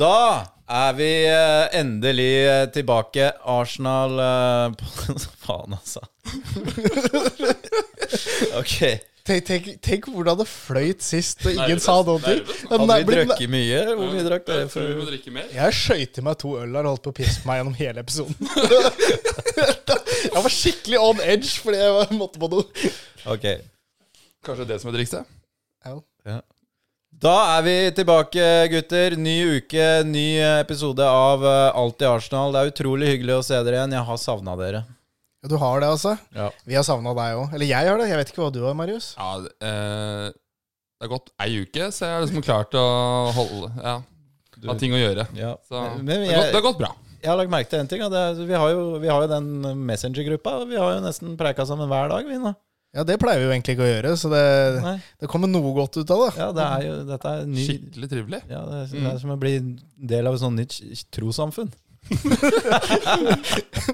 Da er vi eh, endelig eh, tilbake. Arsenal eh, Faen, altså. ok. Tenk, tenk, tenk hvordan det fløyt sist, og ingen Nervøs, sa noe nervøs, Ja, Hadde vi blir- drukket mye? Hvor mye drakk dere? Jeg tror vi må For? drikke mer. Jeg skøyt i meg to øl og holdt på å pisse på meg gjennom hele episoden. jeg var skikkelig on edge fordi jeg var- måtte på noe. Ok. Kanskje det som er trikset? Ja. Da er vi tilbake, gutter. Ny uke, ny episode av Alt Alltid Arsenal. Det er utrolig hyggelig å se dere igjen. Jeg har savna dere. Ja, Du har det, altså? Ja. Vi har savna deg òg. Eller jeg har det. Jeg vet ikke hva du har, Marius. Ja, eh, det har gått ei uke, så jeg har liksom klart å holde Ja, ha ting å gjøre. Ja. Så Men det, har gått, det har gått bra. Jeg har lagt merke til en ting. Det er, vi, har jo, vi har jo den Messenger-gruppa. Vi har jo nesten preika sammen hver dag, vi nå. Ja, det pleier vi jo egentlig ikke å gjøre, så det, det kommer noe godt ut av det. Ja, det er jo, dette er ny Skikkelig trivelig. ja, det, er, det er som å bli del av et sånt nytt trossamfunn.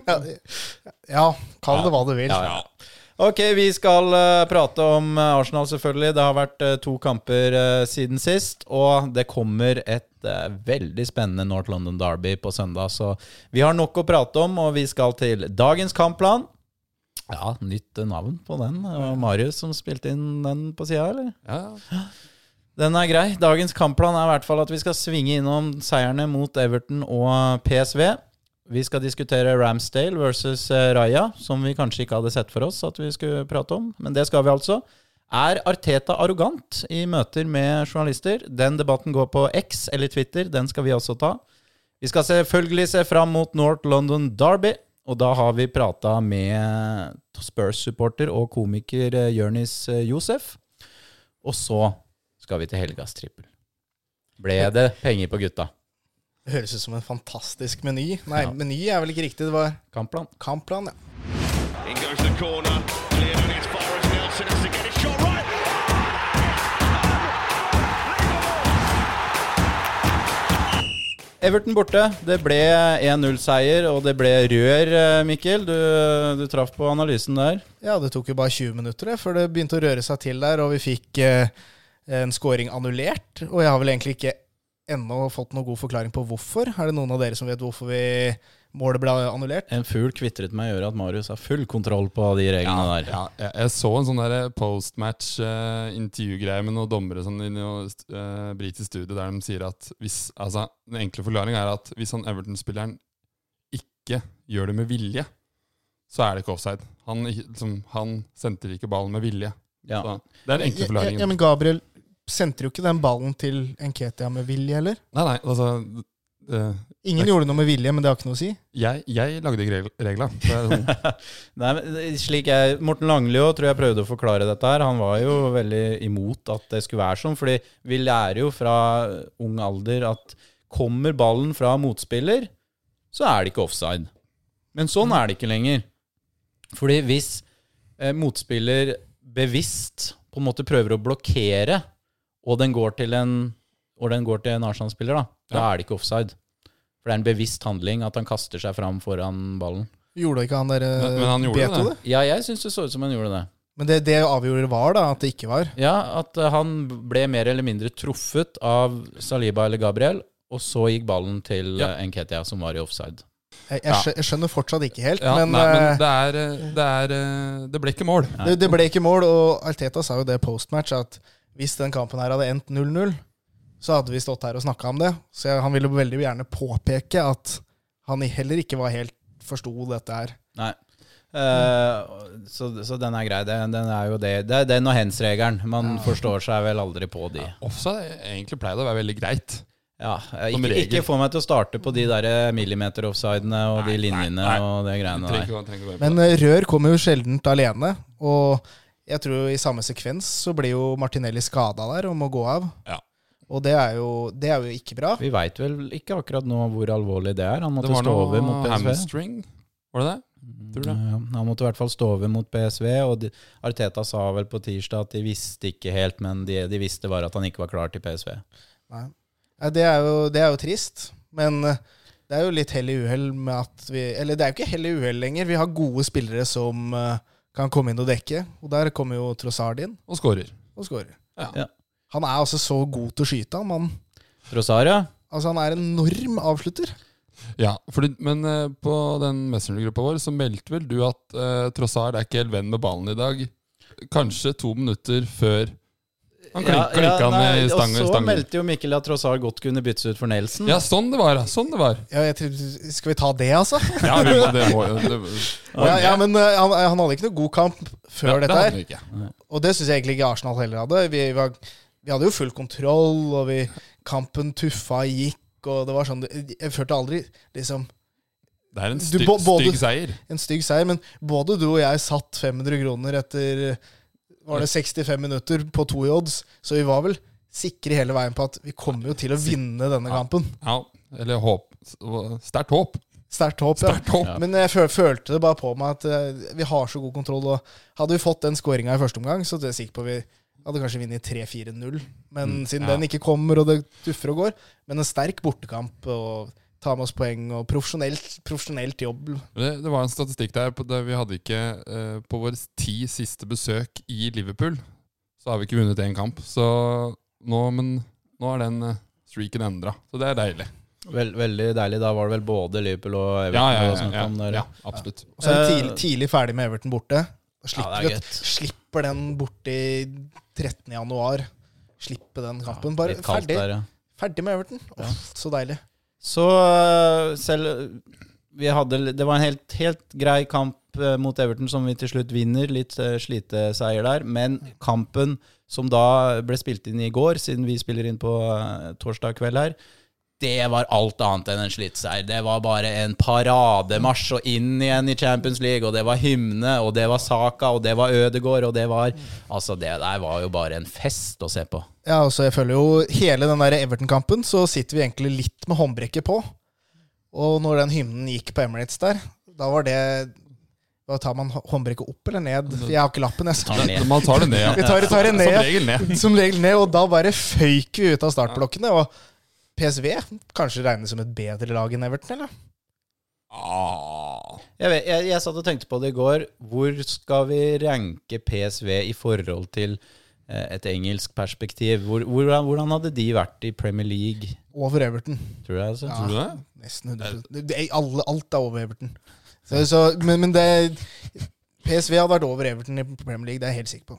Ja, ja kall det hva du vil. Ja, ja. Ok, vi skal uh, prate om eh, Arsenal, selvfølgelig. Det har vært uh, to kamper uh, siden sist. Og det kommer et veldig spennende North London Derby på søndag. Så vi har nok å prate om, og vi skal til dagens kampplan. Ja, nytt navn på den. Det var Marius som spilte inn den på sida, eller? Ja, Den er grei. Dagens kampplan er i hvert fall at vi skal svinge innom seierne mot Everton og PSV. Vi skal diskutere Ramsdale versus eh, Raja, som vi kanskje ikke hadde sett for oss at vi skulle prate om. Men det skal vi altså. Er Arteta arrogant i møter med journalister? Den debatten går på X eller Twitter. Den skal vi også ta. Vi skal selvfølgelig se fram mot North London Derby. Og da har vi prata med Spurs-supporter og komiker Jørnis eh, Josef. Og så skal vi til helgas trippel. Ble det penger på gutta? Det høres ut som en fantastisk meny. Nei, Ja. meny er vel ikke riktig. Det var Kampplan. kampplan, ja. Everton borte. Det ble 1-0-seier, og det ble rør, eh, Mikkel. Du, du traff på analysen der. Ja, det tok jo bare 20 minutter det, før det begynte å røre seg til der, og vi fikk eh, en scoring annullert. Og jeg har vel egentlig ikke ennå fått noen god forklaring på hvorfor. Er det noen av dere som vet hvorfor vi, målet ble annullert? En fugl kvitret meg i øret at Marius har full kontroll på de reglene der. ja, jeg, jeg så en sånn der postmatch uh, intervjugreie med noen dommere sånn, i noe uh, britisk studie der de sier at hvis Altså, den enkle forklaringa er at hvis han Everton-spilleren ikke gjør det med vilje, så er det ikke offside. Han, liksom, han sendte ikke ballen med vilje. Ja. Så, det er den enkle Ja, forklaringen. ja, men Gabriel sendte jo ikke den ballen til Nketia med vilje heller. Nei, nei, altså eh, Ingen gjorde noe med vilje, men det har ikke noe å si. jeg, jeg lagde ikke regla. Sånn, Nei, men slik jeg, Morten Langli tror jeg prøvde å forklare dette her. Han var jo veldig imot at det skulle være sånn. Fordi vi lærer jo fra ung alder at kommer ballen fra motspiller, så er det ikke offside. Men sånn er det ikke lenger. Fordi hvis eh, motspiller bevisst på en måte prøver å blokkere, og den går til en, og den går til en Arsenal-spiller, da, da Ja. er det ikke offside. For det er en bevisst handling at han kaster seg fram foran ballen. Gjorde ikke han der eh, Men- men han gjorde Beto det. det? Ja, jeg syns det så ut som han gjorde det. Men det, det avgjorde var da, at det ikke var. Ja, at eh, han ble mer eller mindre truffet av Saliba eller Gabriel, og så gikk ballen til Ja. ja. Nketia, som var i offside. Jeg, jeg, skjø- jeg skjønner fortsatt ikke helt, ja, men, nei, men eh, det er, eh, det er eh, Det ble ikke mål. det, det ble ikke mål. Og Alteta sa jo det postmatch, at hvis den kampen her hadde endt 0-0, så hadde vi stått her og snakka om det. Så jeg, han ville veldig gjerne påpeke at han heller ikke var helt forsto dette her. Nei. Eh, så, så den er grei. Den, den er jo det. Det er den og hens-regelen. Man forstår seg vel aldri på de. Offside egentlig pleide å være veldig greit. Ja, eh, ikke, ikke få meg til å starte på de der millimeter-offsidene og de Nei, de linjene nei. og det greiene trenger der. Men det. eh, Rør kommer jo sjeldent alene. Og jeg tror i samme sekvens så blir jo Martinelli skada der og må gå av. Ja. Og det er, jo, det er jo ikke bra. Vi veit vel ikke akkurat nå hvor alvorlig det er. Han måtte stå over mot noe PSV. hamstring, var det det? Tror du det? Ja, han måtte i hvert fall stå over mot PSV, og de, Arteta sa vel på tirsdag at de visste ikke helt, men de, de visste bare at han ikke var klar til PSV. Nei. Ja, det, er jo, det er jo trist, men eh, det er jo litt hell i uhell med at vi Eller det er jo ikke hell i uhell lenger. Vi har gode spillere som eh, kan komme inn og dekke, og der kommer jo Trossard inn Og skårer. og skårer. Ja. Ja. Han er altså så god til å skyte, han ja. Altså, han er en enorm avslutter. Ja, fordi, men eh, på den Messenger-gruppa vår så meldte vel du at uh, Trossard er ikke helt venn med ballen i dag. Kanskje to minutter før han klink, klinka nei, ned i stang, Og så stangen. meldte jo Mikkel at Trossard godt kunne byttes ut for Nelson. Ja, sånn det var. ja, Sånn det var. Ja, jeg, tror- skal vi ta det, altså? Ja, vi må, det må, det, Ja, ja men eh, han, han hadde ikke noe god kamp før ja, det dette hadde her. vi ikke. Og det syns jeg egentlig ikke Arsenal heller hadde. Vi, var, vi hadde jo full kontroll, og vi, kampen tuffa gikk, og det var sånn Jeg følte aldri liksom Det er en Du, stygg, både- stygg seier. en stygg seier, men både du og jeg satt 500 kroner etter var det 65 minutter på to i odds, så vi var vel sikre hele veien på at vi kommer jo til å vinne denne kampen. Ja, eller håp. Sterkt håp. Sterkt håp, ja. Håp. Men jeg følte det bare på meg at eh, vi har så god kontroll. Og hadde vi fått den skåringa i første omgang, så er jeg sikker på at vi hadde kanskje vunnet 3-4-0, men mm, siden ja. den ikke kommer, og det duffer og går. Men en sterk bortekamp og ta med oss poeng og profesjonelt, profesjonelt jobb. Det, det, var en statistikk der på det vi hadde ikke eh, På våre ti siste besøk i Liverpool så har vi ikke vunnet én kamp. Så nå, men, nå er den eh, streaken endra, så det er deilig. Vel, veldig deilig. Da var det vel både Liverpool og Everton. Ja, ja, ja, ja, ja absolutt. Og så er det eh, tidlig, tidlig, ferdig med Everton borte. Da slipper, vi, slipper den borti 13.1. Slippe den kampen. Bare ferdig, der, ja. ferdig, med Everton. Oh, så deilig. Så eh, selv vi hadde, Det var en helt, helt, grei kamp eh, mot Everton, som vi til slutt vinner. Litt eh, sliteseier der. Men kampen som da ble spilt inn i går, siden vi spiller inn på torsdag kveld her, det var alt annet enn en slittseier. Det var bare en parademarsj og inn igjen i Champions League, og det var hymne, og det var Saka, og det var Ødegård, og det var Altså, det der var jo bare en fest å se på. Ja, altså jeg føler jo Hele den der Everton-kampen så sitter vi egentlig litt med håndbrekket på. Og når den hymnen gikk på Emirates der, da var det Da tar man håndbrekket opp eller ned? Jeg har ikke lappen, jeg. Tar det ned. Man tar det ned, ja. Vi tar, tar det Som regel ned. som regel ned, og da bare føyk vi ut av startblokkene. Og PSV kanskje regnes som et bedre lag enn Everton, eller? Ah. Jeg, vet, jeg, jeg satt og tenkte på det i går. Hvor skal vi ranke PSV i forhold til eh, et engelsk perspektiv? Hvor, hvordan, hvordan hadde de vært i Premier League, Over Everton. tror jeg? Altså? Ja. Tror du det? Nesten 100 det, det, alle, Alt er over Everton. Så, så, men, men det PSV hadde vært over Everton i Premier League, det er jeg helt sikker på.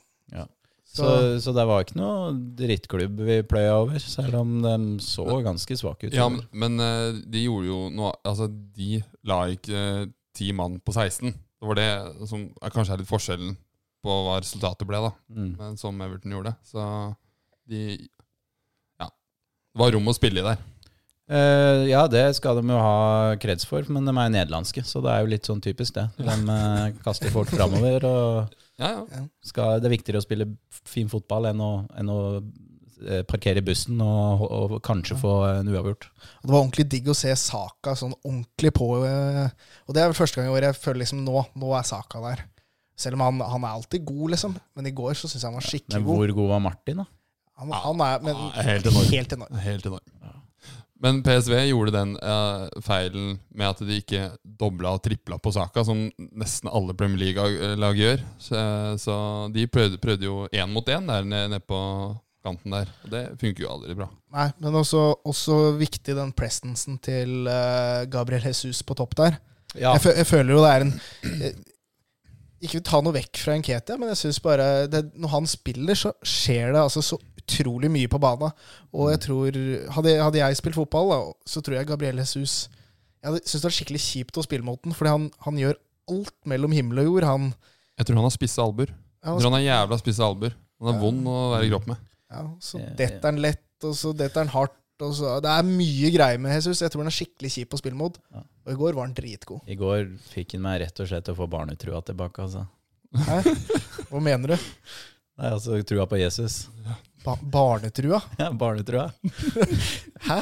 Så, så det var ikke noe drittklubb vi pløya over, selv om de så ganske svake ut. Ja, men, men eh, de gjorde jo noe Altså, de la ikke eh, ti mann på 16. Det var det som er kanskje er litt forskjellen på hva resultatet ble, da. mm. Men som Everton gjorde. Så de Ja. Det var rom å spille i der. Uh, ja, det skal de jo ha kreds for, men de er nederlandske, så det er jo litt sånn typisk, det. De kaster folk framover, og Ja, ja. skal, det er viktigere å spille fin fotball enn å, enn å eh, parkere bussen og, og kanskje få en uavgjort. Og Det var ordentlig digg å se Saka sånn ordentlig på. eh, Og det er vel første gang i år jeg føler liksom nå, nå er Saka der. Selv om han, han er alltid god, liksom. Men i går så syns jeg han var skikkelig god Men hvor god var Martin, da? Han, han er men, Ja, helt enorm. Helt enorm. Helt enorm. Men PSV gjorde den eh, feilen med at de ikke dobla og tripla på saka, som nesten alle Premier League-lag gjør. Så, så de prøvde, prøvde jo én mot én der nede, ned på kanten der. Og det funker jo aldri bra. Nei, men også, også viktig den prestensen til uh, Gabriel Jesus på topp der. Ja. Jeg, jeg føler jo det er en Ikke Ikke ta noe vekk fra Nketia, men jeg synes bare det, Når han spiller, så skjer det altså så utrolig mye på banen. Og jeg tror Hadde, hadde jeg spilt fotball, da, så tror jeg Gabriel Jesus Jeg hadde syntes det var skikkelig kjipt å spille mot den, fordi han, han gjør alt mellom himmel og jord. Han, Jeg tror han har spisse albuer. Jeg tror han har jævla spisse albuer. Han er Ja. vond å være i kropp med. ja, så Ja, detter han lett, og så detter han hardt. Og så, det er mye greier med Jesus. Jeg tror han er skikkelig kjip å spille mot. Ja. Og i går var han dritgod. I går fikk han meg rett og slett til å få barnetrua tilbake, altså. Hæ? Hva mener du? Nei, altså trua på Jesus. Ba barnetrua? Ja, barnetrua. Hæ?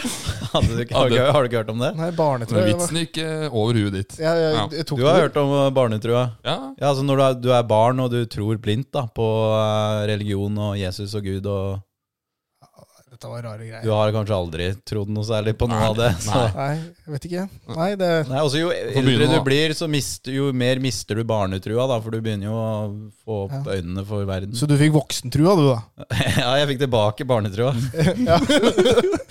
Hadde du ikke, har, du, har du ikke hørt om det? Nei, barnetrua Men vitsen gikk eh, over huet ditt. Jeg, jeg, Ja. jeg tok Du har det. hørt om uh, barnetrua? Ja, Ja, altså Når du er, du er barn og du tror blindt da på uh, religion og Jesus og Gud, og Dette var rare du har kanskje aldri trodd noe særlig på noe Nei, av det. Så. nei. Nei, jeg vet ikke. Nei, det Nei, også Jo eldre du blir, så mister, jo mer mister du barnetrua, da, for du begynner jo å få opp Ja. øynene for verden. Så du fikk voksentrua, du, da? ja, jeg fikk tilbake barnetrua. ja.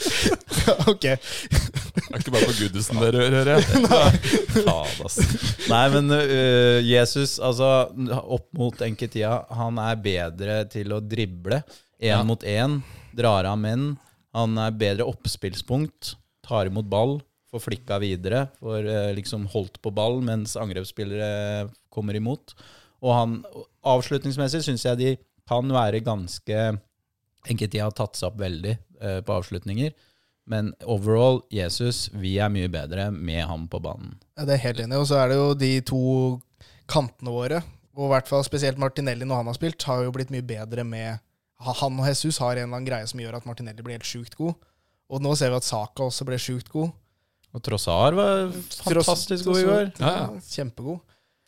ok. Det er ikke bare på goodisen dere hører, jeg. Faen, ass. Nei, men uh, Jesus, altså opp mot Enketia, han er bedre til å drible én Ja. mot én. Drar av menn. Han er bedre oppspillspunkt. Tar imot ball. Får flikka videre. Får øh, liksom holdt på ball mens angrepsspillere kommer imot. Og han avslutningsmessig syns jeg de kan være ganske Enketia har tatt seg opp veldig øh, på avslutninger. Men overall, Jesus, vi er mye bedre med ham på banen. Ja, det er helt enig. Og så er det jo de to kantene våre, og i hvert fall spesielt Martinelli når han har spilt, har jo blitt mye bedre med Han og Jesus har en eller annen greie som gjør at Martinelli blir helt sjukt god. Og nå ser vi at Saka også ble sjukt god. Og Trossar var fantastisk god i går. Ja, ja. Kjempegod.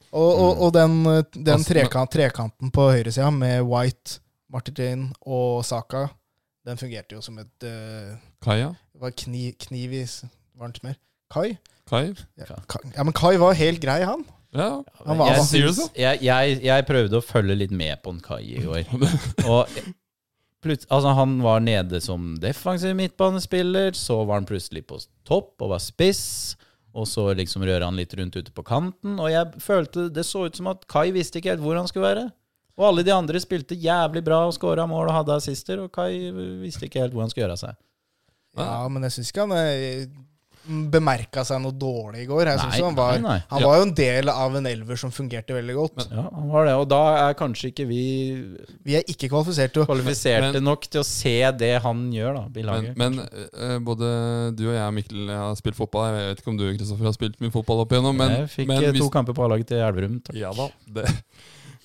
Og, og, og den, den Altså, trekant, trekanten på høyresida med White, Martin og Saka, den fungerte jo som et uh, Kaja? Det var kni, kniv i varmt Var mer? Kai? Kai? Ja, Kai? ja, men Kai var helt grei, han. Ja. Han var, jeg, synes, jeg, jeg, jeg prøvde å følge litt med på en Kai i går. Og plut, altså, han var nede som defensiv midtbanespiller, så var han plutselig på topp og var spiss. Og så liksom rører han litt rundt ute på kanten. Og jeg følte det så ut som at Kai visste ikke helt hvor han skulle være. Og alle de andre spilte jævlig bra og skåra mål og hadde assister, og Kai visste ikke helt hvor han skulle gjøre av seg. ja, men jeg syns ikke han eh, bemerka seg noe dårlig i går. Jeg Nei, han var, nei, nei. han Ja. var jo en del av en elver som fungerte veldig godt. Ja, han var det. Og da er kanskje ikke vi Vi er ikke kvalifisert til kvalifiserte Men- nok til å se det han gjør da, i Men, laget. men eh, både du og jeg Mikkel har spilt fotball. Jeg vet ikke om du Kristoffer, har spilt mye fotball opp igjennom. Men, jeg fikk men eh, hvis, to kamper på A-laget til Elverum. takk. Ja da. Det.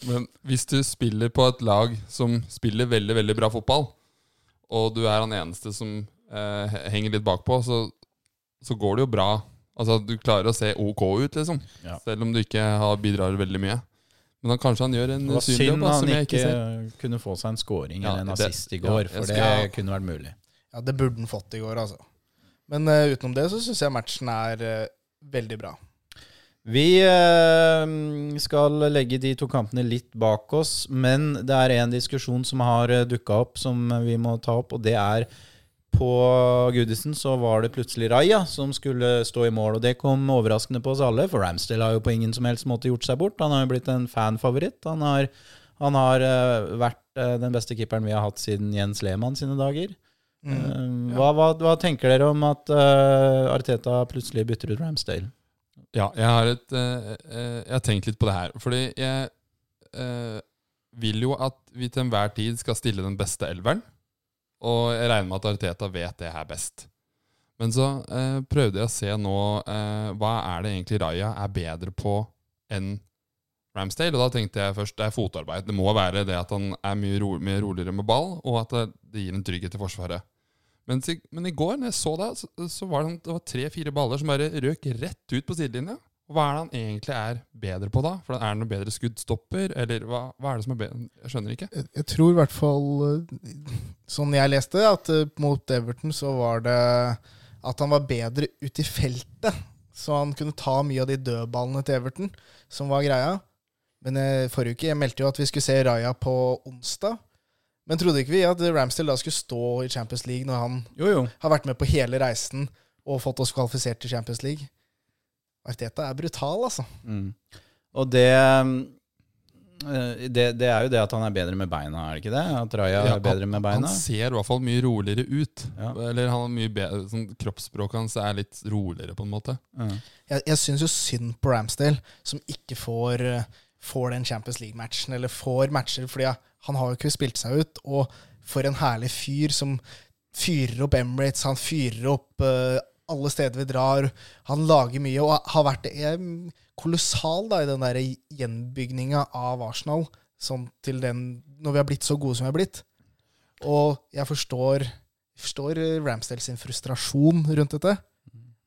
Men hvis du spiller på et lag som spiller veldig veldig bra fotball, og du er han eneste som eh, henger litt bakpå, så, så går det jo bra. Altså Du klarer å se OK ut, liksom. Ja. Selv om du ikke har bidrar veldig mye. Men han, kanskje han gjør en synlig jobb synd han ikke ikke kunne få seg en scoring Ja, eller en assist i går, ja, for skal- det kunne vært mulig. Ja, det burde han fått i går, altså. Men uh, utenom det så syns jeg matchen er uh, veldig bra. Vi uh, skal legge de to kampene litt bak oss, men det er en diskusjon som har dukka opp som vi må ta opp, og det er på Goodison så var det plutselig Raja som skulle stå i mål, og det kom overraskende på oss alle, for Ramsdale har jo på ingen som helst måte gjort seg bort. Han har jo blitt en fanfavoritt. Han har, han har eh, vært eh, den beste keeperen vi har hatt siden Jens Lehmann sine dager. Mm. ja. hva, hva, hva tenker dere om at uh, Arteta plutselig bytter ut Ramsdale? Ja, jeg har, et, uh, uh, jeg har tenkt litt på det her. Fordi jeg eh, vil jo at vi til enhver tid skal stille den beste elveren. Og jeg regner med at Ariteta vet det her best. Men så eh, prøvde jeg å se nå eh, hva er det egentlig Raja er bedre på enn Ramsdale. Og da tenkte jeg først det er fotarbeid. Det må være det at han er mye ro mye roligere med ball, og at det, gir en trygghet til Forsvaret. Men, men i går, når jeg så det, så, så var det, det tre-fire baller som bare røk rett ut på sidelinja. Og Hva er det han egentlig er bedre på da? For Er det noe bedre skuddstopper, eller hva, hva er det som er bedre? Jeg skjønner ikke. Jeg, jeg tror i hvert fall, eh, sånn jeg leste, at eh, mot Everton så var det at han var bedre ute i feltet. Så han kunne ta mye av de dødballene til Everton, som var greia. Men eh, forrige uke jeg meldte jo at vi skulle se Raja på onsdag. Men trodde ikke vi at Ramsdale da skulle stå i Champions League når han Jo, jo. har vært med på hele reisen og fått oss kvalifisert til Champions League? Arteta er brutal, altså. Mm. Og det, eh, det Det er jo det at han er bedre med beina, er det ikke det? At Raja Ja, er bedre med beina? Han ser i hvert fall mye roligere ut. Ja. Eller han bedre sånn, Kroppsspråket hans er litt roligere, på en måte. Mm. Jeg, jeg syns jo synd på Ramsdale, som ikke får, eh, får den Champions League-matchen, eller får matcher, fordi han har jo ikke spilt seg ut. Og for en herlig fyr som fyrer opp Emirates, han fyrer opp eh, alle steder vi drar. Han lager mye, og har vært eh, kolossal da, i den der gjenbygninga av Arsenal, sånn til den, når vi har blitt så gode som vi har blitt. Og jeg forstår, forstår Ramsdale sin frustrasjon rundt dette,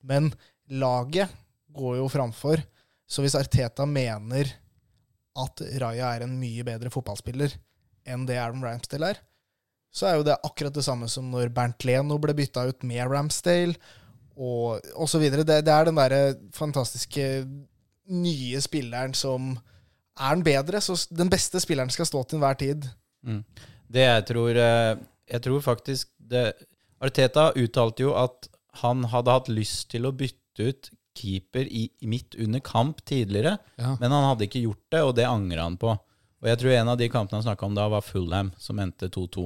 men laget går jo framfor. Så hvis Arteta mener at Raja er en mye bedre fotballspiller enn det Aaron Ramsdale er, så er jo det akkurat det samme som når Bernt Leno ble bytta ut med Ramsdale, og, og så videre. Det, det er den derre fantastiske nye spilleren som er den bedre, så den beste spilleren skal stå til enhver tid. Mm. Det jeg tror eh, Jeg tror faktisk det Arteta uttalte jo at han hadde hatt lyst til å bytte ut keeper i, midt under kamp tidligere, Ja. men han hadde ikke gjort det, og det angrer han på. Og jeg tror en av de kampene han snakka om da, var Fulham, som endte 2-2.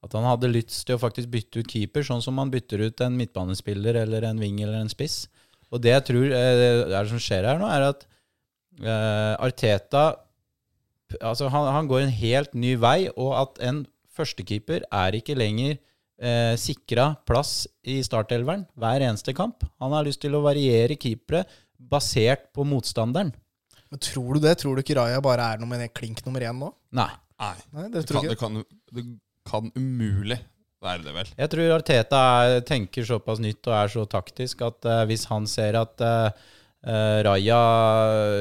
At han hadde lyst til å faktisk bytte ut keeper, sånn som man bytter ut en midtbanespiller eller en wing eller en spiss. Og det jeg tror eh, er det som skjer her nå, er at uh, Arteta altså han, han går en helt ny vei, og at en førstekeeper er ikke lenger uh, sikra plass i startelveren hver eneste kamp. Han har lyst til å variere keepere basert på motstanderen. Men tror du det? Tror du ikke Raja bare er nummer klink nummer én nå? Nei. Nei, Nei, det det tror kan, det, kan, det kan umulig være det, vel. Jeg tror Arteta er, tenker såpass nytt og er så taktisk at uh, hvis han ser at uh, Raja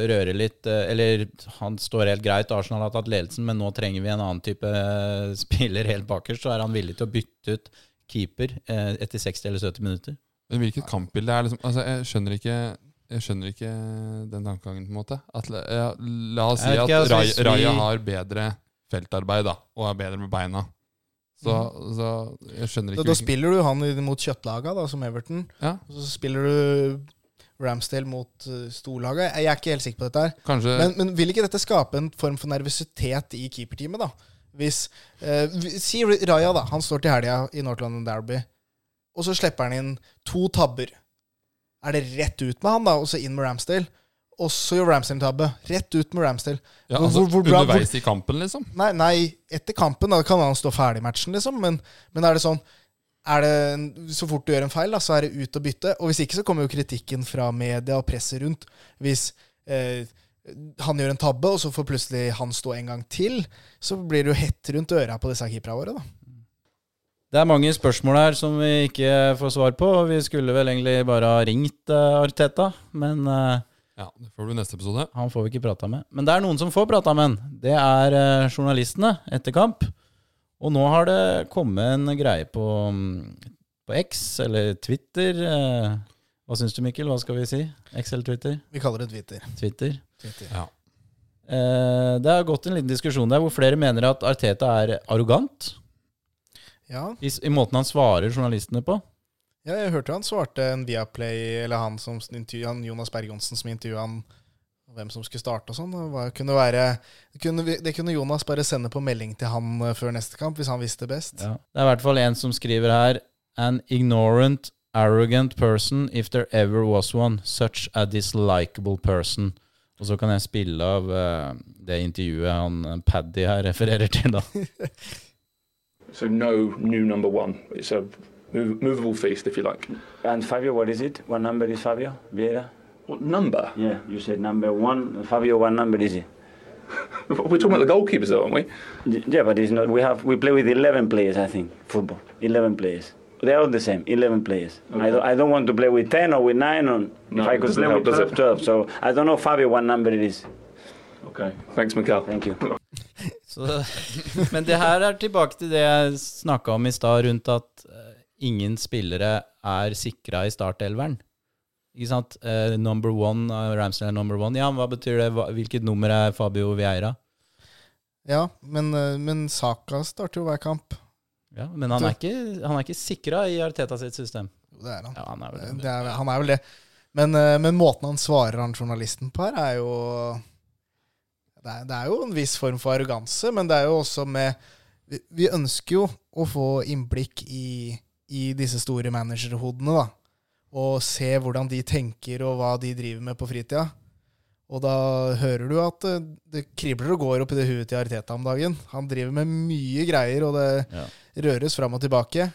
rører litt Eller han står helt greit, Arsenal har tatt ledelsen, men nå trenger vi en annen type spiller helt bakerst, så er han villig til å bytte ut keeper etter 60 eller 70 minutter. Men hvilket kampbilde er liksom Altså, jeg skjønner ikke jeg skjønner ikke den tankegangen, på en måte. At, ja, la oss si at altså, Raja, Raja har bedre feltarbeid, da, og er bedre med beina. Så, så jeg skjønner ikke da da spiller du han mot kjøttlaga, da, som Everton. ja, Og så spiller du Ramsdale mot uh, storlaget. Jeg er ikke helt sikker på dette her. Kanskje Men, men vil ikke dette skape en form for nervøsitet i keeperteamet, da? Hvis uh, Si Raja, da. Han står til helga i North London Derby, og så slipper han inn to tabber. Er det rett ut med han, da, og så inn med Ramsdale? Og så gjør Ramsdale tabbe. Rett ut med Ramsdale. ja, altså, hvor- hvor bra- Underveis i kampen, liksom. Nei, nei, etter kampen da kan han stå ferdig i matchen, liksom. Men, men er det sånn er det, Så fort du gjør en feil, da, så er det ut og bytte. Og hvis ikke, så kommer jo kritikken fra media og presset rundt. Hvis eh, han gjør en tabbe, og så får plutselig han stå en gang til, så blir det jo hett rundt øra på disse keeperne våre, da. Det er mange spørsmål her som vi ikke får svar på. Vi skulle vel egentlig bare ha ringt uh, Arteta, men eh, Ja, Det får du i neste episode. han får vi ikke prata med. Men det er noen som får prata med han. Det er eh, journalistene etter kamp. Og nå har det kommet en greie på, mm, på X, eller Twitter. eh, hva syns du, Mikkel? Hva skal vi si? X eller Twitter? Vi kaller det Twitter. Twitter. Twitter. Ja. Eh, det har gått en liten diskusjon der hvor flere mener at Arteta er arrogant Ja, i, i måten han svarer journalistene på. Ja, jeg hørte han svarte en Viaplay, eller han som han Jonas Berg-Johnsen som intervjua han og hvem som skulle starte og sånn. Det kunne det kunne, vi- det kunne Jonas bare sende på melding til han eh, før neste kamp, hvis han visste best. Ja. Det er i hvert fall en som skriver her An ignorant, arrogant person if there ever was one. Such a dislikable person. Og så kan jeg spille av uh, det intervjuet han eh, Paddy her refererer til, da. So no new number one. It's a mov- movable feast, if you like. And Fabio, what is it? What number is Fabio? Vieira? What number? Yeah, you said number one. Fabio, what number is he? We're talking about the goalkeepers, though, aren't we? Yeah, but it's not. We have we play with eleven players, I think, football. Eleven players. They are all the same. Eleven players. I don't. I don't want to play with ten or with nine. Or No, if I it could play help, with does 12, 12. So I don't know Fabio what number it is. Okay. Thanks, Mikkel. Thank you. Så, men det her er tilbake til det jeg snakka om i stad, rundt at eh, ingen spillere er sikra i startelveren. Ikke sant? Uh, number one, uh, Ramsdale er number one. Ja, hva betyr det? Hva, hvilket nummer er Fabio Vieira? Ja, men, eh, men Saka starter jo hver kamp. Ja, men han er ikke, han er ikke sikra i Arteta sitt system. Jo, det er han. Ja, han er vel det. Det er, han er vel det. Men, men måten han svarer han journalisten på her, er jo det er, det er jo en viss form for arroganse, men det er jo også med Vi, vi ønsker jo å få innblikk i, i disse store managerhodene, da. Og se hvordan de tenker, og hva de driver med på fritida. Og da hører du at eh, det kribler og går opp i det huet til Ariteta om dagen. Han driver med mye greier, og det Ja. røres fram og tilbake.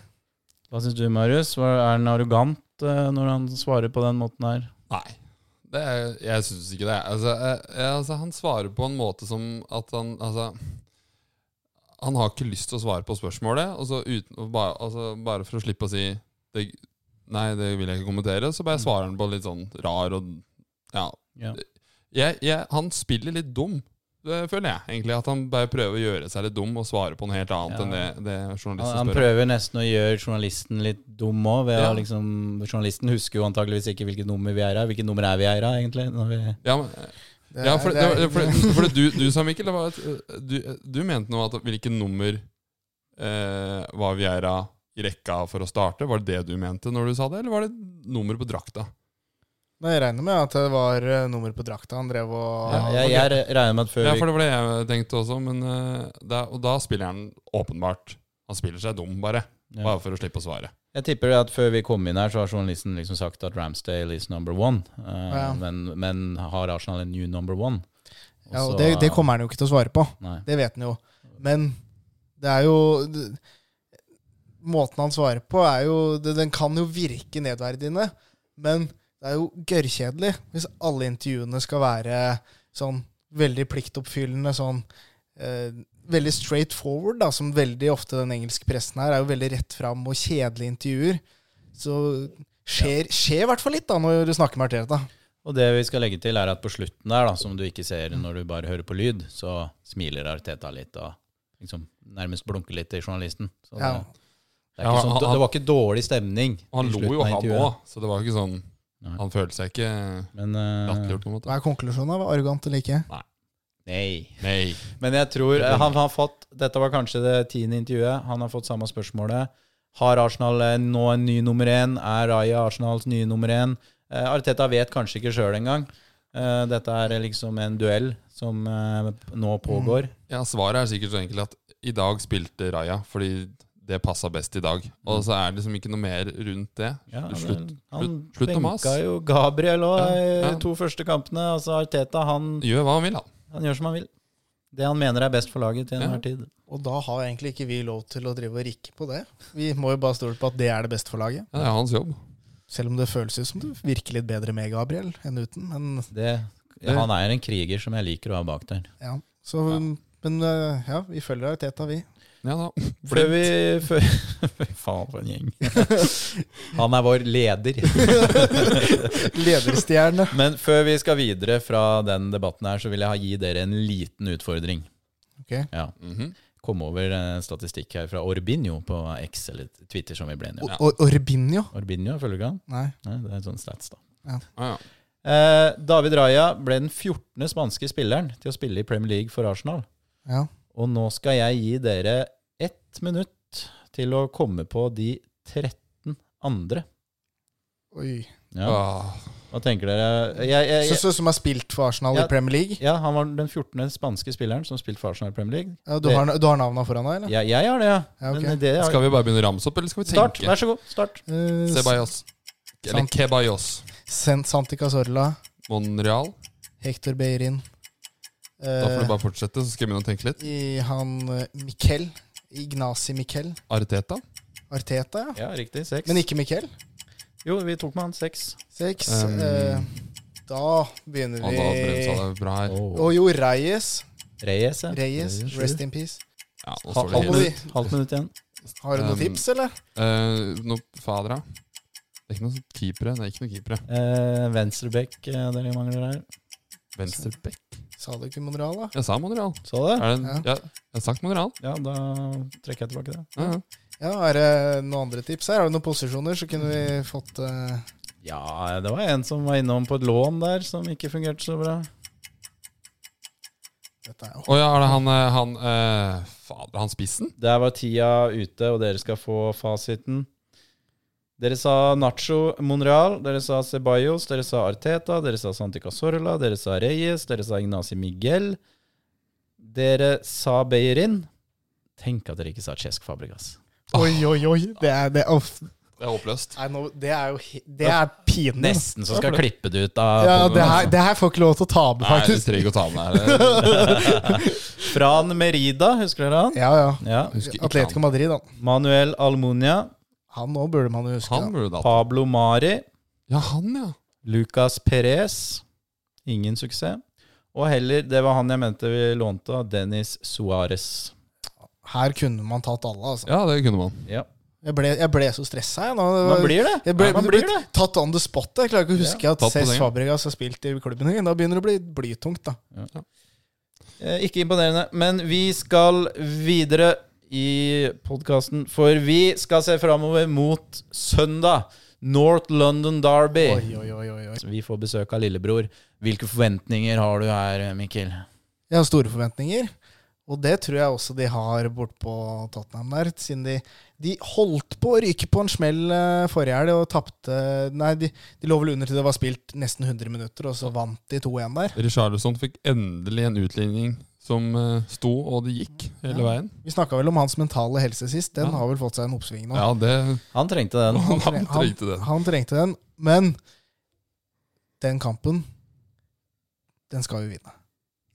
Hva syns du, Marius? Er han arrogant eh, når han svarer på den måten her? Nei. Det er, jeg syns ikke det. Altså, eh, eh, altså, han svarer på en måte som at han Altså Han har ikke lyst til å svare på spørsmålet, og så uten, og bare, altså, bare for å slippe å si det, Nei, det vil jeg ikke kommentere, så bare svarer han på litt sånn rar og Ja. Ja. Jeg, jeg, han spiller litt dum, det føler jeg. egentlig At han bare prøver å gjøre seg litt dum og svare på noe helt annet Ja. enn det, det journalisten spør Han prøver nesten å gjøre journalisten litt dum òg. Ja. Liksom, journalisten husker jo antageligvis ikke hvilket nummer vi er av. Hvilket nummer er vi er av, egentlig? Når vi, Ja, men, Det Ja, for, det det, for, for, for du, du sa, Mikkel, det var at uh, du, du mente nå at hvilket nummer eh, var Vieira i rekka for å starte? Var det det du mente når du sa det, eller var det nummer på drakta? Nei, Jeg regner med at det var eh, nummer på drakta han drev og Ja, jeg, jeg regner med at før Ja, for det var det jeg tenkte også, men eh, da, Og da spiller han åpenbart Han spiller seg dum, bare. Ja. Bare for å slippe å svare. Jeg tipper at før vi kom inn her, så har journalisten liksom sagt at Ramsdale is number one. Uh, Ja. men, men har Arsenal en new number one? Ja, og det, det kommer han jo ikke til å svare på. Nei. Det vet han jo. Men det er jo det- Måten han svarer på, er jo det, Den kan jo virke nedverdigende, men det er jo gørrkjedelig hvis alle intervjuene skal være sånn veldig pliktoppfyllende, sånn eh, Veldig straight forward, da, som veldig ofte den engelske pressen her er jo veldig rett fram og kjedelige intervjuer. Så skjer, skjer i hvert fall litt da når du snakker med Arteta. Og det vi skal legge til, er at på slutten der, da, som du ikke ser når du bare hører på lyd, så smiler Arteta litt og liksom nærmest blunker litt til journalisten. Så det, Ja. det, er ikke Ja, sånn, det var ikke dårlig stemning. Han lo jo, han òg, så det var ikke sånn Nei. Han følte seg ikke Men eh, latterliggjort på en måte. Hva er konklusjonen? Var arrogant eller ikke? Nei. Nei. Men jeg tror han har fått Dette var kanskje det tiende intervjuet. Han har fått samme spørsmålet. Har Arsenal eh, nå en ny nummer én? Er Raja Arsenals nye nummer én? Eh, Arteta vet kanskje ikke sjøl engang. Eh, dette er liksom en duell som eh, nå pågår. Ja, Svaret er sikkert så enkelt at i dag spilte Raja fordi det passa best i dag. Og så er det liksom ikke noe mer rundt det. Ja, slutt, han slutt, slutt å mase. benka jo Gabriel òg Ja, i ja. de to første kampene. Altså Arteta han, Gjør hva han vil, han. Han gjør som han vil. Det han mener er best for laget til enhver Ja. tid. Og da har egentlig ikke vi lov til å drive og rikke på det. Vi må jo bare stole på at det er det beste for laget. Ja, det er hans jobb. Selv om det føles ut som du virker litt bedre med Gabriel enn uten. Men Det, ja, han er en kriger som jeg liker å ha bak der. ja, så, men øh, ja, vi følger Teta, vi. Ja da. Før vi før, faen, for en gjeng. Han er vår leder. Lederstjerne. Men før vi skal videre fra den debatten her, så vil jeg gi dere en liten utfordring. Ok. Ja. Mhm. Kom over statistikk her fra Orbinio på X, eller Twitter, som vi ble enige om. Og Orbinho? Orbinho, følger du ikke han? Nei. Nei, det er sånn stats, da. Ah, ja. Eh, David Raja ble den 14. spanske spilleren til å spille i Premier League for Arsenal. Ja. Og nå skal jeg gi dere ett minutt til å komme på de 13 andre. Oi. Ja. Ah, Hva tenker dere? Jeg, jeg, jeg, så, som har spilt for Arsenal Ja. i Premier League? ja, han var den 14. spanske spilleren som spilte for Arsenal i Premier League. Ja, du, har, du har navnene foran deg, eller? Ja, jeg har det, ja. Ja, ok. Men det er, skal vi bare begynne å ramse opp, eller skal vi tenke? Start, vær så god. Start. Uh, Ceballos. Eller Sant. Kebayos. Santi Cazorla, Monreal. Hector Beirin Da får du eh, bare fortsette, så skal jeg begynne å tenke litt. i han eh, Miquel. Ignasi Miquel. Arteta. Arteta, ja. Ja, riktig. Seks. Men ikke Miquel. Jo, vi tok med han seks. Seks. Um, eh, da begynner vi det bra her. Og jo, Reyes. Reyes, ja. Reyes. Reyes, Rest in peace. Ja, Halvt minutt, halvt minutt igjen. Har du noen Um, tips, eller? uh, Noe fadera. Det er ikke noen keepere. Det er ikke noen keepere. Uh, Venstrebekk eh, dere mangler her. Venstreback. Sa du ikke Monreal, da? Jeg sa Monreal. Så det? Er det en, Ja. ja. jeg har sagt Monreal. Ja, da trekker jeg tilbake det. Ja, ja. Er det noen andre tips her? Har du noen posisjoner, så kunne vi fått uh... Ja, det var en som var innom på et lån der, som ikke fungerte så bra. Dette er jo oh, ja, er det han, eh, han uh, Fader, han spissen? Der var tida ute, og dere skal få fasiten. Dere sa Nacho Monreal, dere sa Ceballos, dere sa Arteta, dere sa Santi Cazorla, dere sa Reyes, dere sa Ignaci Miguel. Dere sa Beirin. Tenk at dere ikke sa Chesk Fabregas. Oi, oi, oi. Det er, det, uff. Det er håpløst. Nei, nå, det er jo Det er pinlig. Nesten så skal jeg klippe det ut av Ja, det her, altså. det her får ikke lov til å ta med, Nei, du faktisk. trenger ikke å ta med her Fran Merida, husker dere han? Ja, ja. Ja. Atletico. Madrid, da. Manuel Almunia. Han òg burde man jo huske. Han da. burde da. Pablo Mari. Ja, han, ja. Lucas Perez. Ingen suksess. Og heller, det var han jeg mente vi lånte av, Dennis Suárez. Her kunne man tatt alle, altså. Ja, det kunne man. Ja. Jeg ble, jeg ble så stressa, jeg. Nå, Man blir det. jeg ble, man blir det. tatt on the spot. Jeg klarer ikke å huske at tatt Cess. Fabregas har spilt i klubben engang. Da begynner det å bli blytungt, da. Eh, Ikke imponerende. Men vi skal videre i podkasten, for vi skal se framover mot søndag. North London Derby. Oi, oi, oi, oi. Så Vi får besøk av lillebror. Hvilke forventninger har du her, Mikkel? Jeg har store forventninger. Og det tror jeg også de har bortpå Tottenham der, siden de, de holdt på å ryke på en smell eh, forrige helg og tapte Nei, de, de lå vel under til det var spilt nesten 100 minutter, og så vant de 2-1 der. Richarlison fikk endelig en utligning som eh, sto, og det gikk hele Ja. veien. Vi snakka vel om hans mentale helse sist. Den Ja. har vel fått seg en oppsving nå. Ja, det Han trengte den. Han tre- trengte den. Han trengte den, men den kampen, den skal vi vinne.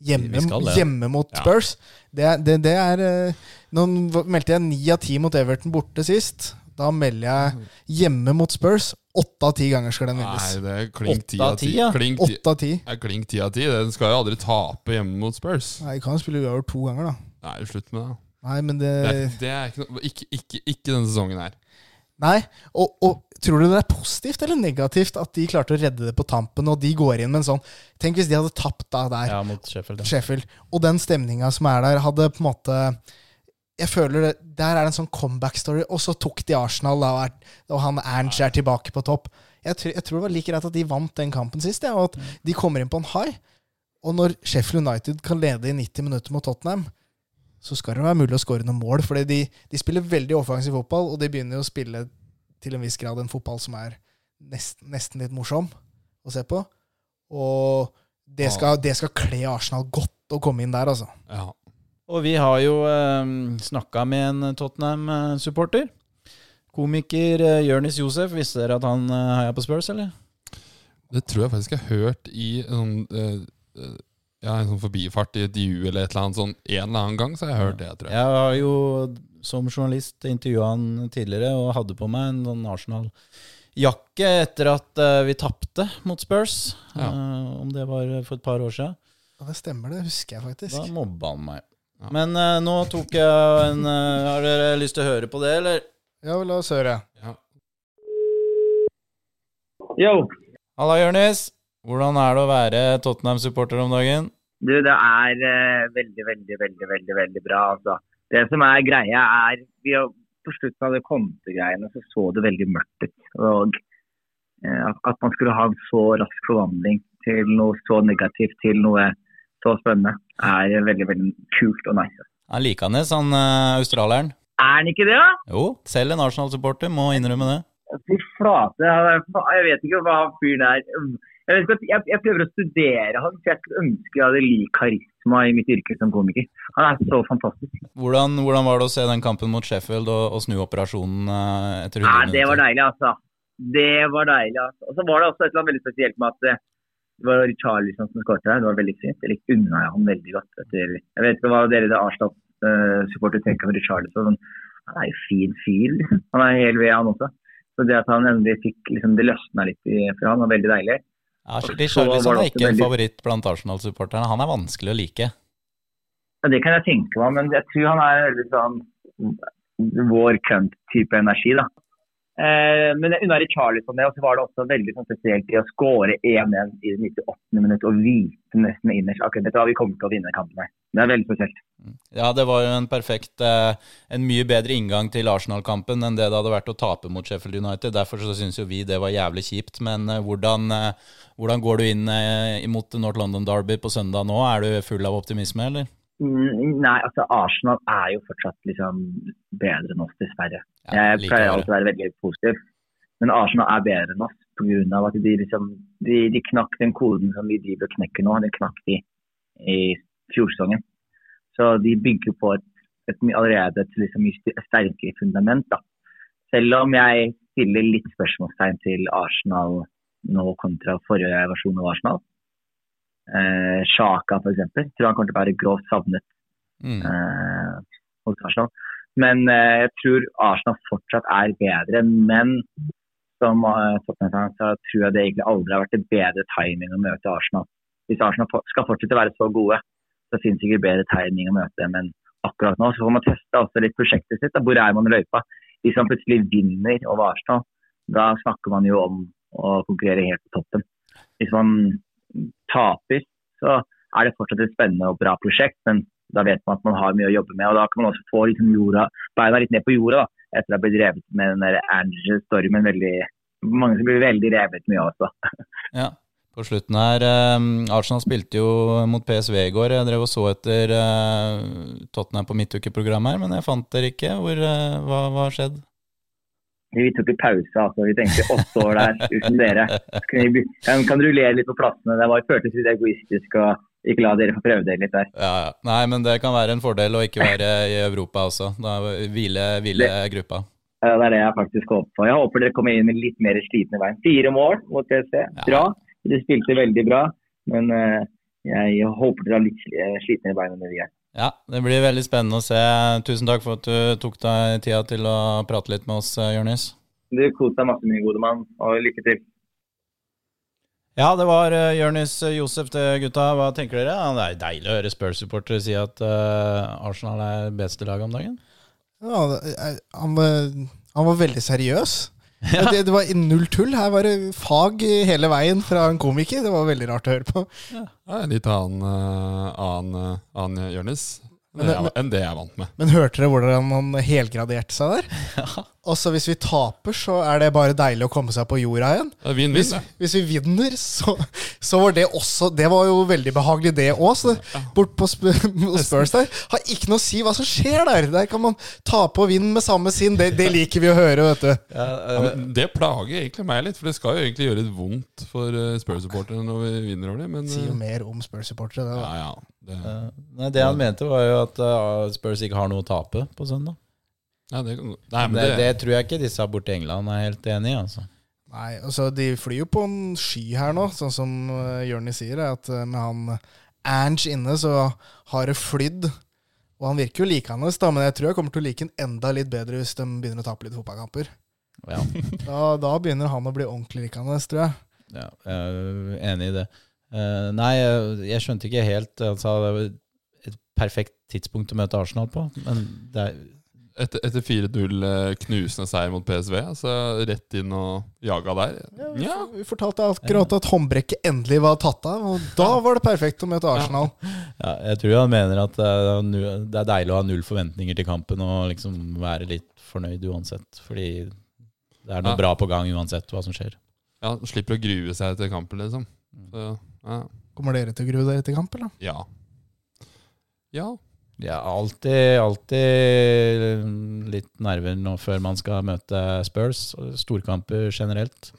Hjemme, Vi hjemme mot Ja. Spurs. Det, det, det er eh, Nå meldte jeg ni av ti mot Everton borte sist. Da melder jeg hjemme mot Spurs. Åtte av ti ganger skal den vinnes. Nei, det er klink ti av ti. ti, ja. Klink ti- Åtte av ti. er klink ti av ti. Den skal jo aldri tape hjemme mot Spurs. Nei, Vi kan jo spille uavgjort to ganger, da. Nei, slutt med det. Nei, men det, Det det er ikke, noe, ikke, ikke, ikke denne sesongen her. Nei, og, og tror du det er positivt eller negativt at de klarte å redde det på tampen, og de går inn med en sånn Tenk hvis de hadde tapt da der. Ja, mot Sheffield. Ja. Sheffield. Og den stemninga som er der, hadde på en måte Jeg føler det, Der er det en sånn comeback-story, og så tok de Arsenal, da, og, er, og han Ernst er tilbake på topp. Jeg, tror- jeg tror det var like greit at de vant den kampen sist, ja, og at de kommer inn på en high. Og når Sheffield United kan lede i 90 minutter mot Tottenham, så skal det være mulig å skåre noen mål. Fordi de, de spiller veldig offensiv fotball, og de begynner jo å spille til en viss grad en fotball som er nesten, nesten litt morsom å se på. Og det skal, det skal kle Arsenal godt å komme inn der, altså. Ja. Og vi har jo eh, snakka med en Tottenham-supporter. Komiker eh, Jonis Josef, visste dere at han eh, heia på Spurs, eller? Det tror jeg faktisk jeg har hørt i en sånn, eh, eh, ja, en sånn forbifart i et intervju eller et eller annet sånn en eller annen gang. Så har jeg hørt det, tror jeg. Jeg har jo som journalist intervjua han tidligere og hadde på meg en sånn Arsenal-jakke etter at eh, vi tapte mot Spurs. Ja. Eh, om det var for et par år siden. Ja, det stemmer, det husker jeg Da faktisk. mobba han meg. Ja. Men uh, nå tok jeg en uh, Har dere lyst til å høre på det, eller? Ja, la oss høre. Ja. Yo, Halla, Jørnis. Hvordan er det å være Tottenham-supporter om dagen? du, det er uh, veldig, veldig, veldig, veldig veldig bra. Altså. Det som er greia, er vi har, På slutten av det kontegreiene så så det veldig mørkt ut. Og at man skulle ha en så rask forvandling til noe så negativt til noe så spennende, er veldig, veldig kult og nice. Er likende, han eh, australieren. Er han ikke det, da? Jo, selv en Arsenal-supporter må innrømme det. Fy flate. Jeg vet ikke hva fyren er. Jeg, vet ikke, jeg, jeg prøver å studere han, for jeg ønsker jeg hadde lik karisma i mitt yrke som komiker. Han er så fantastisk. Hvordan, hvordan var det å se den kampen mot Sheffield og, og snu operasjonen etter 100 Ja, minutter? det var deilig, altså. Det var deilig, altså. Og så var det også et eller annet veldig spesielt med at eh, det var Richarlison som skåret her. Det var veldig fint. Jeg likte unna jeg han veldig godt. Etter, jeg vet ikke hva dere Arsenal-supportere tenker om Richarlison, men han er jo fin fyr, liksom. Han er hel ved, han også. Så det at han endelig fikk liksom, Det løsna litt for han var veldig deilig. Ja, Richarlison er ikke en veldig- favoritt blant Arsenal-supporterne. Han er vanskelig å like. Ja, det kan jeg tenke meg, men jeg tror han er veldig sånn vår Cunt-type energi, da. Eh, men det, og så var det også veldig sånn spesielt i å skåre 1-1 i det 98. minutt og vite nesten innerst akkurat dette, vi kommer til å vinne kampen her. Det er veldig spesielt. Ja, det var jo en perfekt eh, En mye bedre inngang til Arsenal-kampen enn det det hadde vært å tape mot Sheffield United. Derfor så syns jo vi det var jævlig kjipt. Men eh, hvordan, eh, hvordan går du inn eh, mot North London Derby på søndag nå? Er du full av optimisme, eller? Mm, Nei, altså Arsenal er jo fortsatt liksom bedre enn oss, dessverre. Ja, jeg pleier alltid å være veldig positiv. Men Arsenal er bedre enn oss pga. at de, liksom, de, de knakk den koden som vi driver og knekker nå. Den knakk de i fjorsesongen. Så de bygger på et, et allerede et liksom, sterkere fundament. Da. Selv om jeg stiller litt spørsmålstegn til Arsenal nå kontra forrige versjon av Arsenal. Eh, Sjaka f.eks. Tror han kommer til å være grovt savnet Mm. eh, hos Arsenal. Men eh, jeg tror Arsenal fortsatt er bedre. Men som eh, Tottenham så tror jeg det egentlig aldri har vært en bedre timing å møte Arsenal. Hvis Arsenal skal fortsette å være så gode, så finnes det ikke bedre timing å møte. Men akkurat nå så får man teste også litt prosjektet sitt. Da. Hvor er man i løypa? Hvis man plutselig vinner over Arsenal, da snakker man jo om å konkurrere helt på toppen. Hvis man taper, så er det fortsatt et spennende og bra prosjekt. men da vet man at man har mye å jobbe med. og Da kan man også få liksom jorda, beina litt ned på jorda da, etter å ha blitt revet med den der Ange-stormen. veldig Mange som blir veldig revet mye også. Ja. På slutten her eh, Arsenal spilte jo mot PSV i går. Jeg drev og så etter eh, Tottenham på midtukeprogrammet her, men jeg fant dere ikke. Hvor, eh, hva har skjedd? Vi tok en pause, altså. Vi tenkte åtte år der uten dere. Kunne vi, kan rullere litt på plassene. Det var, føltes litt egoistisk å ikke la dere få prøve dere litt der. Ja, ja. Nei, men det kan være en fordel å ikke være i Europa også. Da hvile, hvile gruppa. Ja, Det er det jeg faktisk håper på. Jeg håper dere kommer inn med litt mer slitne veien. Fire mål mot PSV. Bra. Dere spilte veldig bra. Men eh, jeg håper dere har litt eh, slitne bein enn vi er. Ja, det blir veldig spennende å se. Tusen takk for at du tok deg tida til å prate litt med oss, eh, Jonis. Du kos deg masse, min gode mann, og lykke til. Ja, det var uh, Jonis Josef det, gutta. Hva tenker dere? Ja, det er deilig å høre Spurs-supportere si at eh, Arsenal er beste laget om dagen. Ja, han, var, han var veldig seriøs. Det, det var null tull. Her var det fag hele veien fra en komiker. Det var veldig rart å høre på. Ja, en litt annen, uh, annen, uh, annen Jonis det jeg- enn det jeg er vant med. Men hørte dere hvordan han helgraderte seg der? Ja. Også hvis vi taper, så er det bare deilig å komme seg på jorda igjen. Vinn-vinn, Hvis, vin, hvis vi vinner, så, så var det også Det var jo veldig behagelig, det òg. Så bort på Sp- Spurs der har ikke noe å si hva som skjer der. Der kan man tape og vinne med samme sinn. Det, det liker vi å høre, vet du. Ja, men det plager egentlig meg litt, for det skal jo egentlig gjøre litt vondt for uh, Spurs-supporterne når vi vinner over dem. Men Sier jo uh, mer om Spurs-supportere. det, da. ja, ja, det, Eh, Nei, Det han mente, var jo at eh, Spurs ikke har noe å tape på søndag. ja, det, Nei, men det, det, det tror jeg ikke disse borte i England er helt enig i. altså. Nei, altså De flyr jo på en sky her nå, sånn som uh, Jørni sier. er At uh, med han Ange inne, så har det flydd. Og han virker jo likende, da, men jeg tror jeg kommer til å like han enda litt bedre hvis de begynner å tape litt fotballkamper. Ja, Da, da begynner han å bli ordentlig likende, tror jeg. ja, jeg er enig i det. Eh, nei, jeg, skjønte ikke helt altså, Det var et perfekt tidspunkt å møte Arsenal på. Men det er, etter, etter 4-0 uh, knusende seier mot PSV, Altså rett inn og jaga der. vi, Ja, vi fortalte akkurat at håndbrekket endelig var tatt av, og da var det perfekt å møte Arsenal. ja, jeg tror han mener at det er, nu- det er deilig å ha null forventninger til kampen og liksom være litt fornøyd uansett. Fordi det er noe Ja. bra på gang uansett hva som skjer. ja, slipper å grue seg til kampen, liksom. Så, ja. Kommer dere til å grue dere til kamp, eller? ja. Ja. Ja, alltid, alltid litt nerver nå før man skal møte Spurs. Storkamper generelt.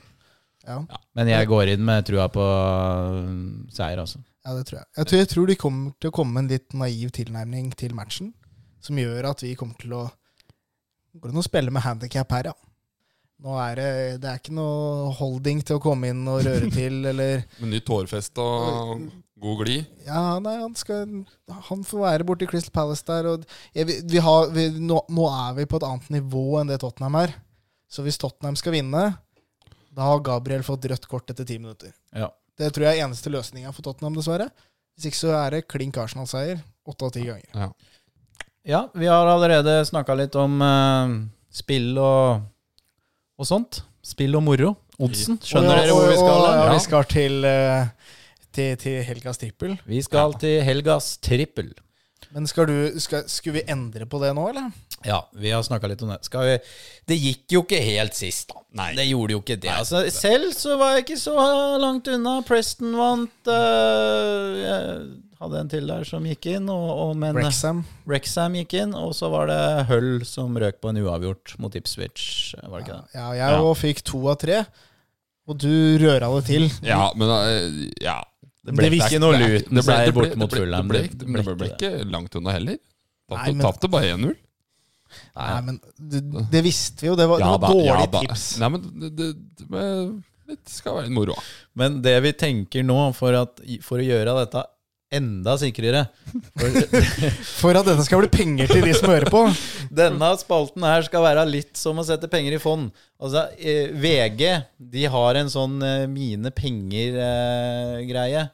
Ja. Men jeg går inn med trua på mm, seier, altså. Ja, det tror jeg. Jeg tror, jeg tror de kommer til å komme med en litt naiv tilnærming til matchen, som gjør at vi kommer til å Går det an å spille med handikap her, ja. Nå er det, det er ikke noe holding til å komme inn og røre til, eller Med nytt hårfeste og god glid. Ja, nei, han skal Han får være borti Crystal Palace der, og ja, vi, vi har, vi, nå, nå er vi på et annet nivå enn det Tottenham er. Så hvis Tottenham skal vinne, da har Gabriel fått rødt kort etter ti minutter. Ja. Det tror jeg er eneste løsninga for Tottenham, dessverre. Hvis ikke så er det klink Arsenal-seier åtte av ti ganger. Ja. Ja, vi har allerede snakka litt om uh, spill og, og sånt. Spill og moro. Oddsen. Skjønner dere hvor vi skal? Ja, Ja. vi skal til, eh, til, til helgas trippel. Vi skal til helgas trippel. Men skal du, skal, skulle vi endre på det nå, eller? Ja, vi har snakka litt om det. Skal vi Det gikk jo ikke helt sist, da. Nei. Det gjorde jo ikke det. Altså, selv så var jeg ikke så langt unna. Preston vant. øh, jeg hadde en til der som gikk inn, og, og men Rexham Wrexham gikk inn, og så var det Hull som røk på en uavgjort mot Ipswich. Var det ikke det? Ja, jeg Ja. fikk to av tre. Og du røra det til. Ja, men uh, ja. Det ble ikke noe luten er- Luton-seier bort mot Fulham. Det ble, Det det ble ble, ble ikke langt unna heller. Tapte, bare 1-0. Nei, men det, det visste vi jo. Det var, Ja det var da, ja tips. Nei, men det, det, det skal være en moro. Men det vi tenker nå, for, at, for å gjøre dette enda sikrere for, For at dette skal bli penger til de som hører på. Denne spalten her skal være litt som å sette penger i fond. Altså, eh, VG de har en sånn eh, mine penger-greie.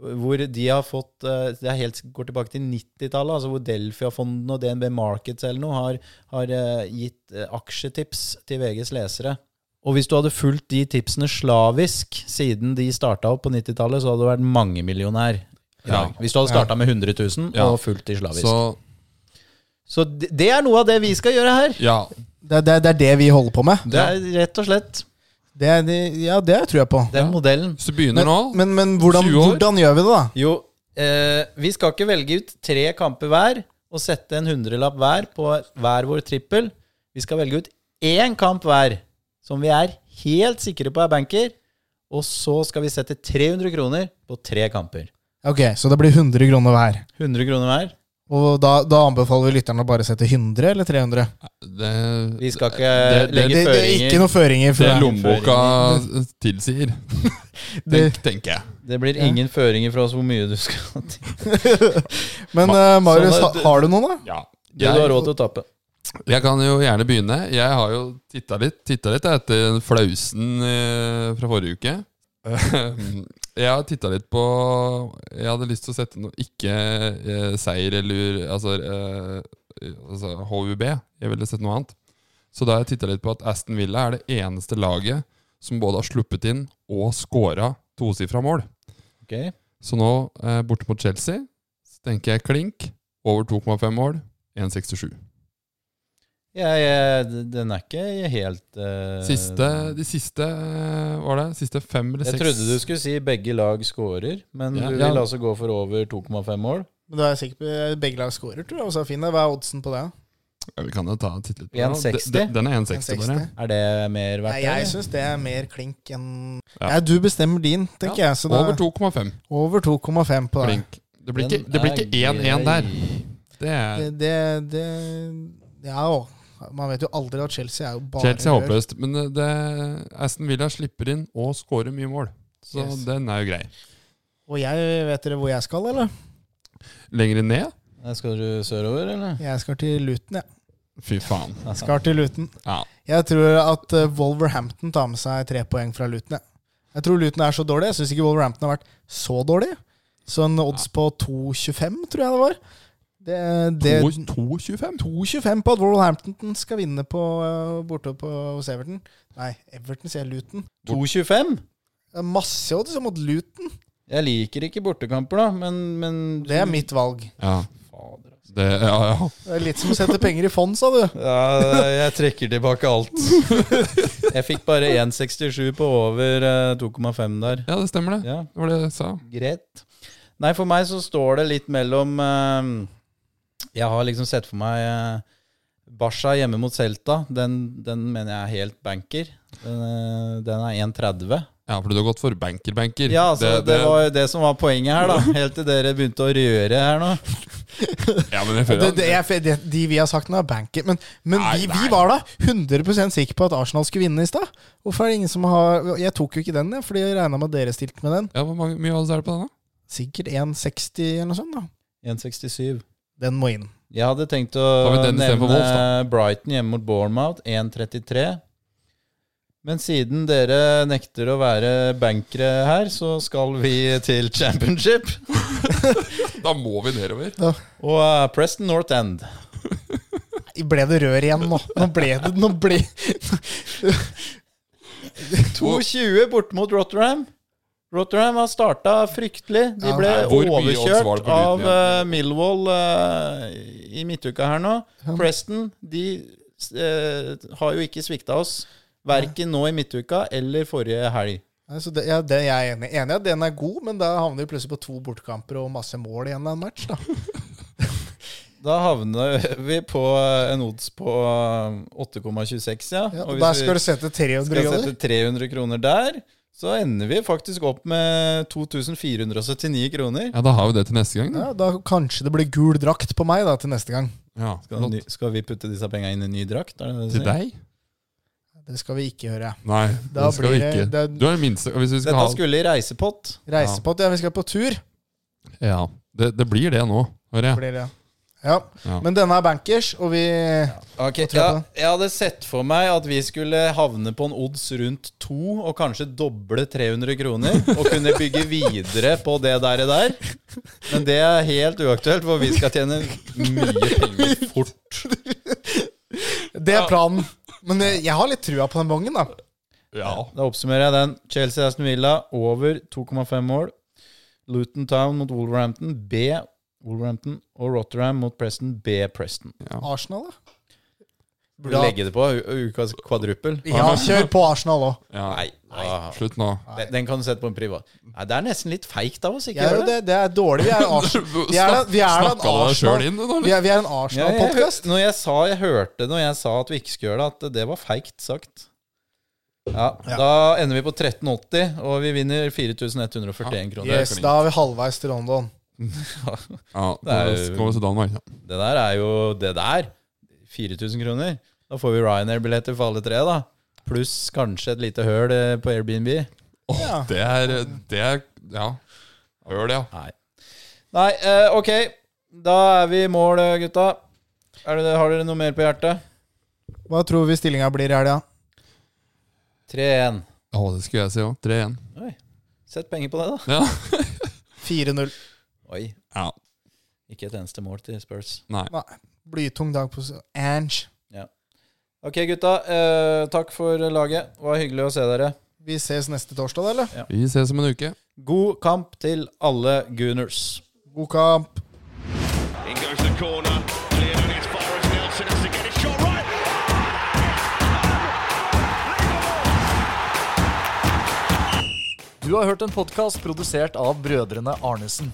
hvor de har fått eh, Det er helt, går tilbake til 90-tallet. Altså hvor Delfia-fonden og DNB Markets eller noe har, har eh, gitt eh, aksjetips til VGs lesere. Og hvis du hadde fulgt de tipsene slavisk siden de starta opp på 90-tallet, så hadde du vært mangemillionær. I Ja. dag. Hvis du hadde starta med 100 000 Ja. og fullt i slavisk. Så Så det det er noe av det vi skal gjøre her. ja. Det, det, det er det vi holder på med. Det er rett og slett Det, er- det, ja, det tror jeg på. Den modellen. Hvis du begynner Men, nå men, men hvordan, hvordan gjør vi det, da? Jo, eh, vi skal ikke velge ut tre kamper hver og sette en hundrelapp hver på hver vår trippel. Vi skal velge ut én kamp hver som vi er helt sikre på er banker. Og så skal vi sette 300 kroner på tre kamper. Ok, Så det blir 100 kroner hver. 100 kroner hver. Og da, da anbefaler vi lytterne å bare sette 100 eller 300? det, Vi skal ikke Det- det- legge Det, det er føringer. ikke noen føringer. For det det. lommeboka tilsier, Det- tenk, tenker jeg. Det blir ingen føringer fra oss hvor mye du skal til. Men eh, Marius, Sånn ha, har du noen, da? Ja. Det du har råd til å tape. Jeg kan jo gjerne begynne. Jeg har jo titta litt, tittet litt etter flausen eh, fra forrige uke. jeg har titta litt på Jeg hadde lyst til å sette noe ikke eh, seier eller altså, eh, altså HUB. Jeg ville sett noe annet. Så da har jeg titta litt på at Aston Villa er det eneste laget som både har sluppet inn og scora tosifra mål. Okay. Så nå, eh, borte mot Chelsea, så tenker jeg klink. Over 2,5 mål. 1,67. Jeg, jeg, den er ikke helt uh, Siste, de siste eh, Var det? Siste fem eller seks? Jeg trodde du skulle si begge lag scorer, men Ja, du ja. vil altså gå for over 2,5 mål? Men da er jeg sikker på begge lag scorer, tror jeg også er fin. Hva er oddsen på det? ja, Vi kan jo ta og titte litt på den. 1,60? Den- Den er 1,60 bare. Er det mer verdt det? jeg syns det er mer klink enn Ja. Du bestemmer din, tenker jeg. Så da, Over 2,5. over 2,5 på Det det blir ikke er 1-1 der. Det er Det, det, det Ja jo. Man vet jo aldri at Chelsea er jo bare Chelsea er håpløst. Men det- det, Aston Villa slipper inn og scorer mye mål. Så Yes. den er jo grei. Og jeg vet dere hvor jeg skal, eller? Lenger ned? Skal du sørover, eller? Jeg skal til Luton, jeg. Fy faen. Jeg Skal til Luton. Ja. Jeg tror at eh, Wolverhampton tar med seg tre poeng fra Luton. Jeg, jeg tror Luton er så dårlig. Jeg syns ikke Wolverhampton har vært så dårlig. Så en odds på 2,25 tror jeg det var. Det, det, 2,25? 2,25 på at Wolverhampton skal vinne på, eh, borte på, hos Everton. Nei, Everton sier Luton. 2,25? Det er masse odds mot Luton. Jeg liker ikke bortekamper, da, men, men Det er mitt valg. Ja. Fader, altså. Det, ja, ja. Det er litt som å sette penger i fond, sa du. Ja, jeg trekker tilbake alt. Jeg fikk bare 1,67 på over eh, 2,5 der. ja, det stemmer det. Ja, Det var det jeg sa. greit. Nei, for meg så står det litt mellom eh, Jeg har liksom sett for meg uh, Barca hjemme mot Celta. Den, den mener jeg er helt banker. Den, eh, den er 1,30. Ja, for du har gått for banker-banker. Ja, altså, det, var jo det som var poenget her, da. Helt til dere begynte å røre her nå. ja, men jeg Det, føler det, jeg, det, de vi har sagt nå, er banker. Men, men Nei, vi, nei. var da 100 sikre på at Arsenal skulle vinne i stad. Hvorfor er det ingen som har Jeg tok jo ikke den, jeg, fordi jeg regna med at dere stilte med den. Ja, Hvor mange, mye odds er det på den, da? Sikkert 1,60 eller noe sånt. da 1,67. Den må inn. Jeg hadde tenkt å nevne. Brighton hjemme mot Bournemouth, 1,33. Men siden dere nekter å være bankere her, så skal vi til championship. Da må vi nedover. Og uh, Preston North End. Ble det rør igjen nå? Nå ble det Nå ble 2,20 borte mot Rotterdam. Rotterdam har starta fryktelig. De ble det overkjørt av eh, Millwall uh, i midtuka her nå. Preston de uh, har jo ikke svikta oss. Verken nå i midtuka eller forrige helg. Altså det, ja, det jeg er enig i. Enig at den er god, men da havner vi plutselig på to bortekamper og masse mål igjen av en match. da Da havner vi på en odds på 8,26, ja. ja, Og Der vi skal du sette 300 skal sette 300 kroner der, så ender vi faktisk opp med 2479 kroner. Ja, Da har vi det til neste gang. Da. Ja, da kanskje det blir gul drakt på meg da til neste gang. Ja, Skal, ny, skal vi putte disse penga inn i en ny drakt? Er det det Til deg? Det skal vi ikke gjøre. Nei, Da det skal vi blir det- ikke. det- Du er den minste. Hvis vi skal Dette ha skulle i reisepott. Reisepott, ja. Vi skal på tur. Ja, det, det blir det nå, hører jeg. Det Blir det. Ja. Ja. Men denne er bankers, og vi Ok, ja, Jeg hadde sett for meg at vi skulle havne på en odds rundt to, og kanskje doble 300 kroner, og kunne bygge videre på det der. der. Men det er helt uaktuelt, for vi skal tjene mye penger fort. Det er planen. Men eh, jeg har litt trua på den bongen, da. Ja. Da oppsummerer jeg den. Chelsea Aston Villa over 2,5 mål. Luton Town mot Wolverhampton B. Wolverhampton og Rotterdam mot Preston B. Preston. Arsenal, da. Burde ha- legge det på. Ukas kvadruppel. Ja, kjør på Arsenal òg. Ja, Nei, ah, slutt nå. den, den kan du sette på en privat. Nei, Det er nesten litt feigt av oss, ikke Ja, det? det, det er dårlig. Vi er, er, er en er, er Ja, Arsenal-podkast. når jeg sa jeg hørte når jeg sa at vi ikke skulle gjøre det, at det var feigt sagt. Ja, Ja. Da ender vi på 1380, og vi vinner 4141 kroner. Yes, da er vi halvveis til London. Ja, Det er skal vi til Danmark. Ja. Det der er jo Det der 4000 kroner. Da får vi Ryanair-billetter for alle tre, da. Pluss kanskje et lite høl eh, på Airbnb. Åh, Ja. Det er Det er Ja. Det, ja. Nei. Nei, eh, ok. Da er vi i mål, eh, gutta. Er det, har dere noe mer på hjertet? Hva tror vi stillinga blir i helga? 3-1. Å, det skulle jeg si òg. 3-1. Sett penger på det, da. Ja. 4-0. Oi. ja. Ikke et eneste mål til Spurs. Nei. Nei. Blytung dag på Ange. Ange. Ok, gutta. Eh, takk for laget. Det var hyggelig å se dere. Vi ses neste torsdag, eller? eller? Vi ses om en uke. God kamp til alle Gooners. God kamp. In goes the corner. Cleared as far as Nelson has to get a shot right. Du har hørt en podkast produsert av brødrene Arnesen.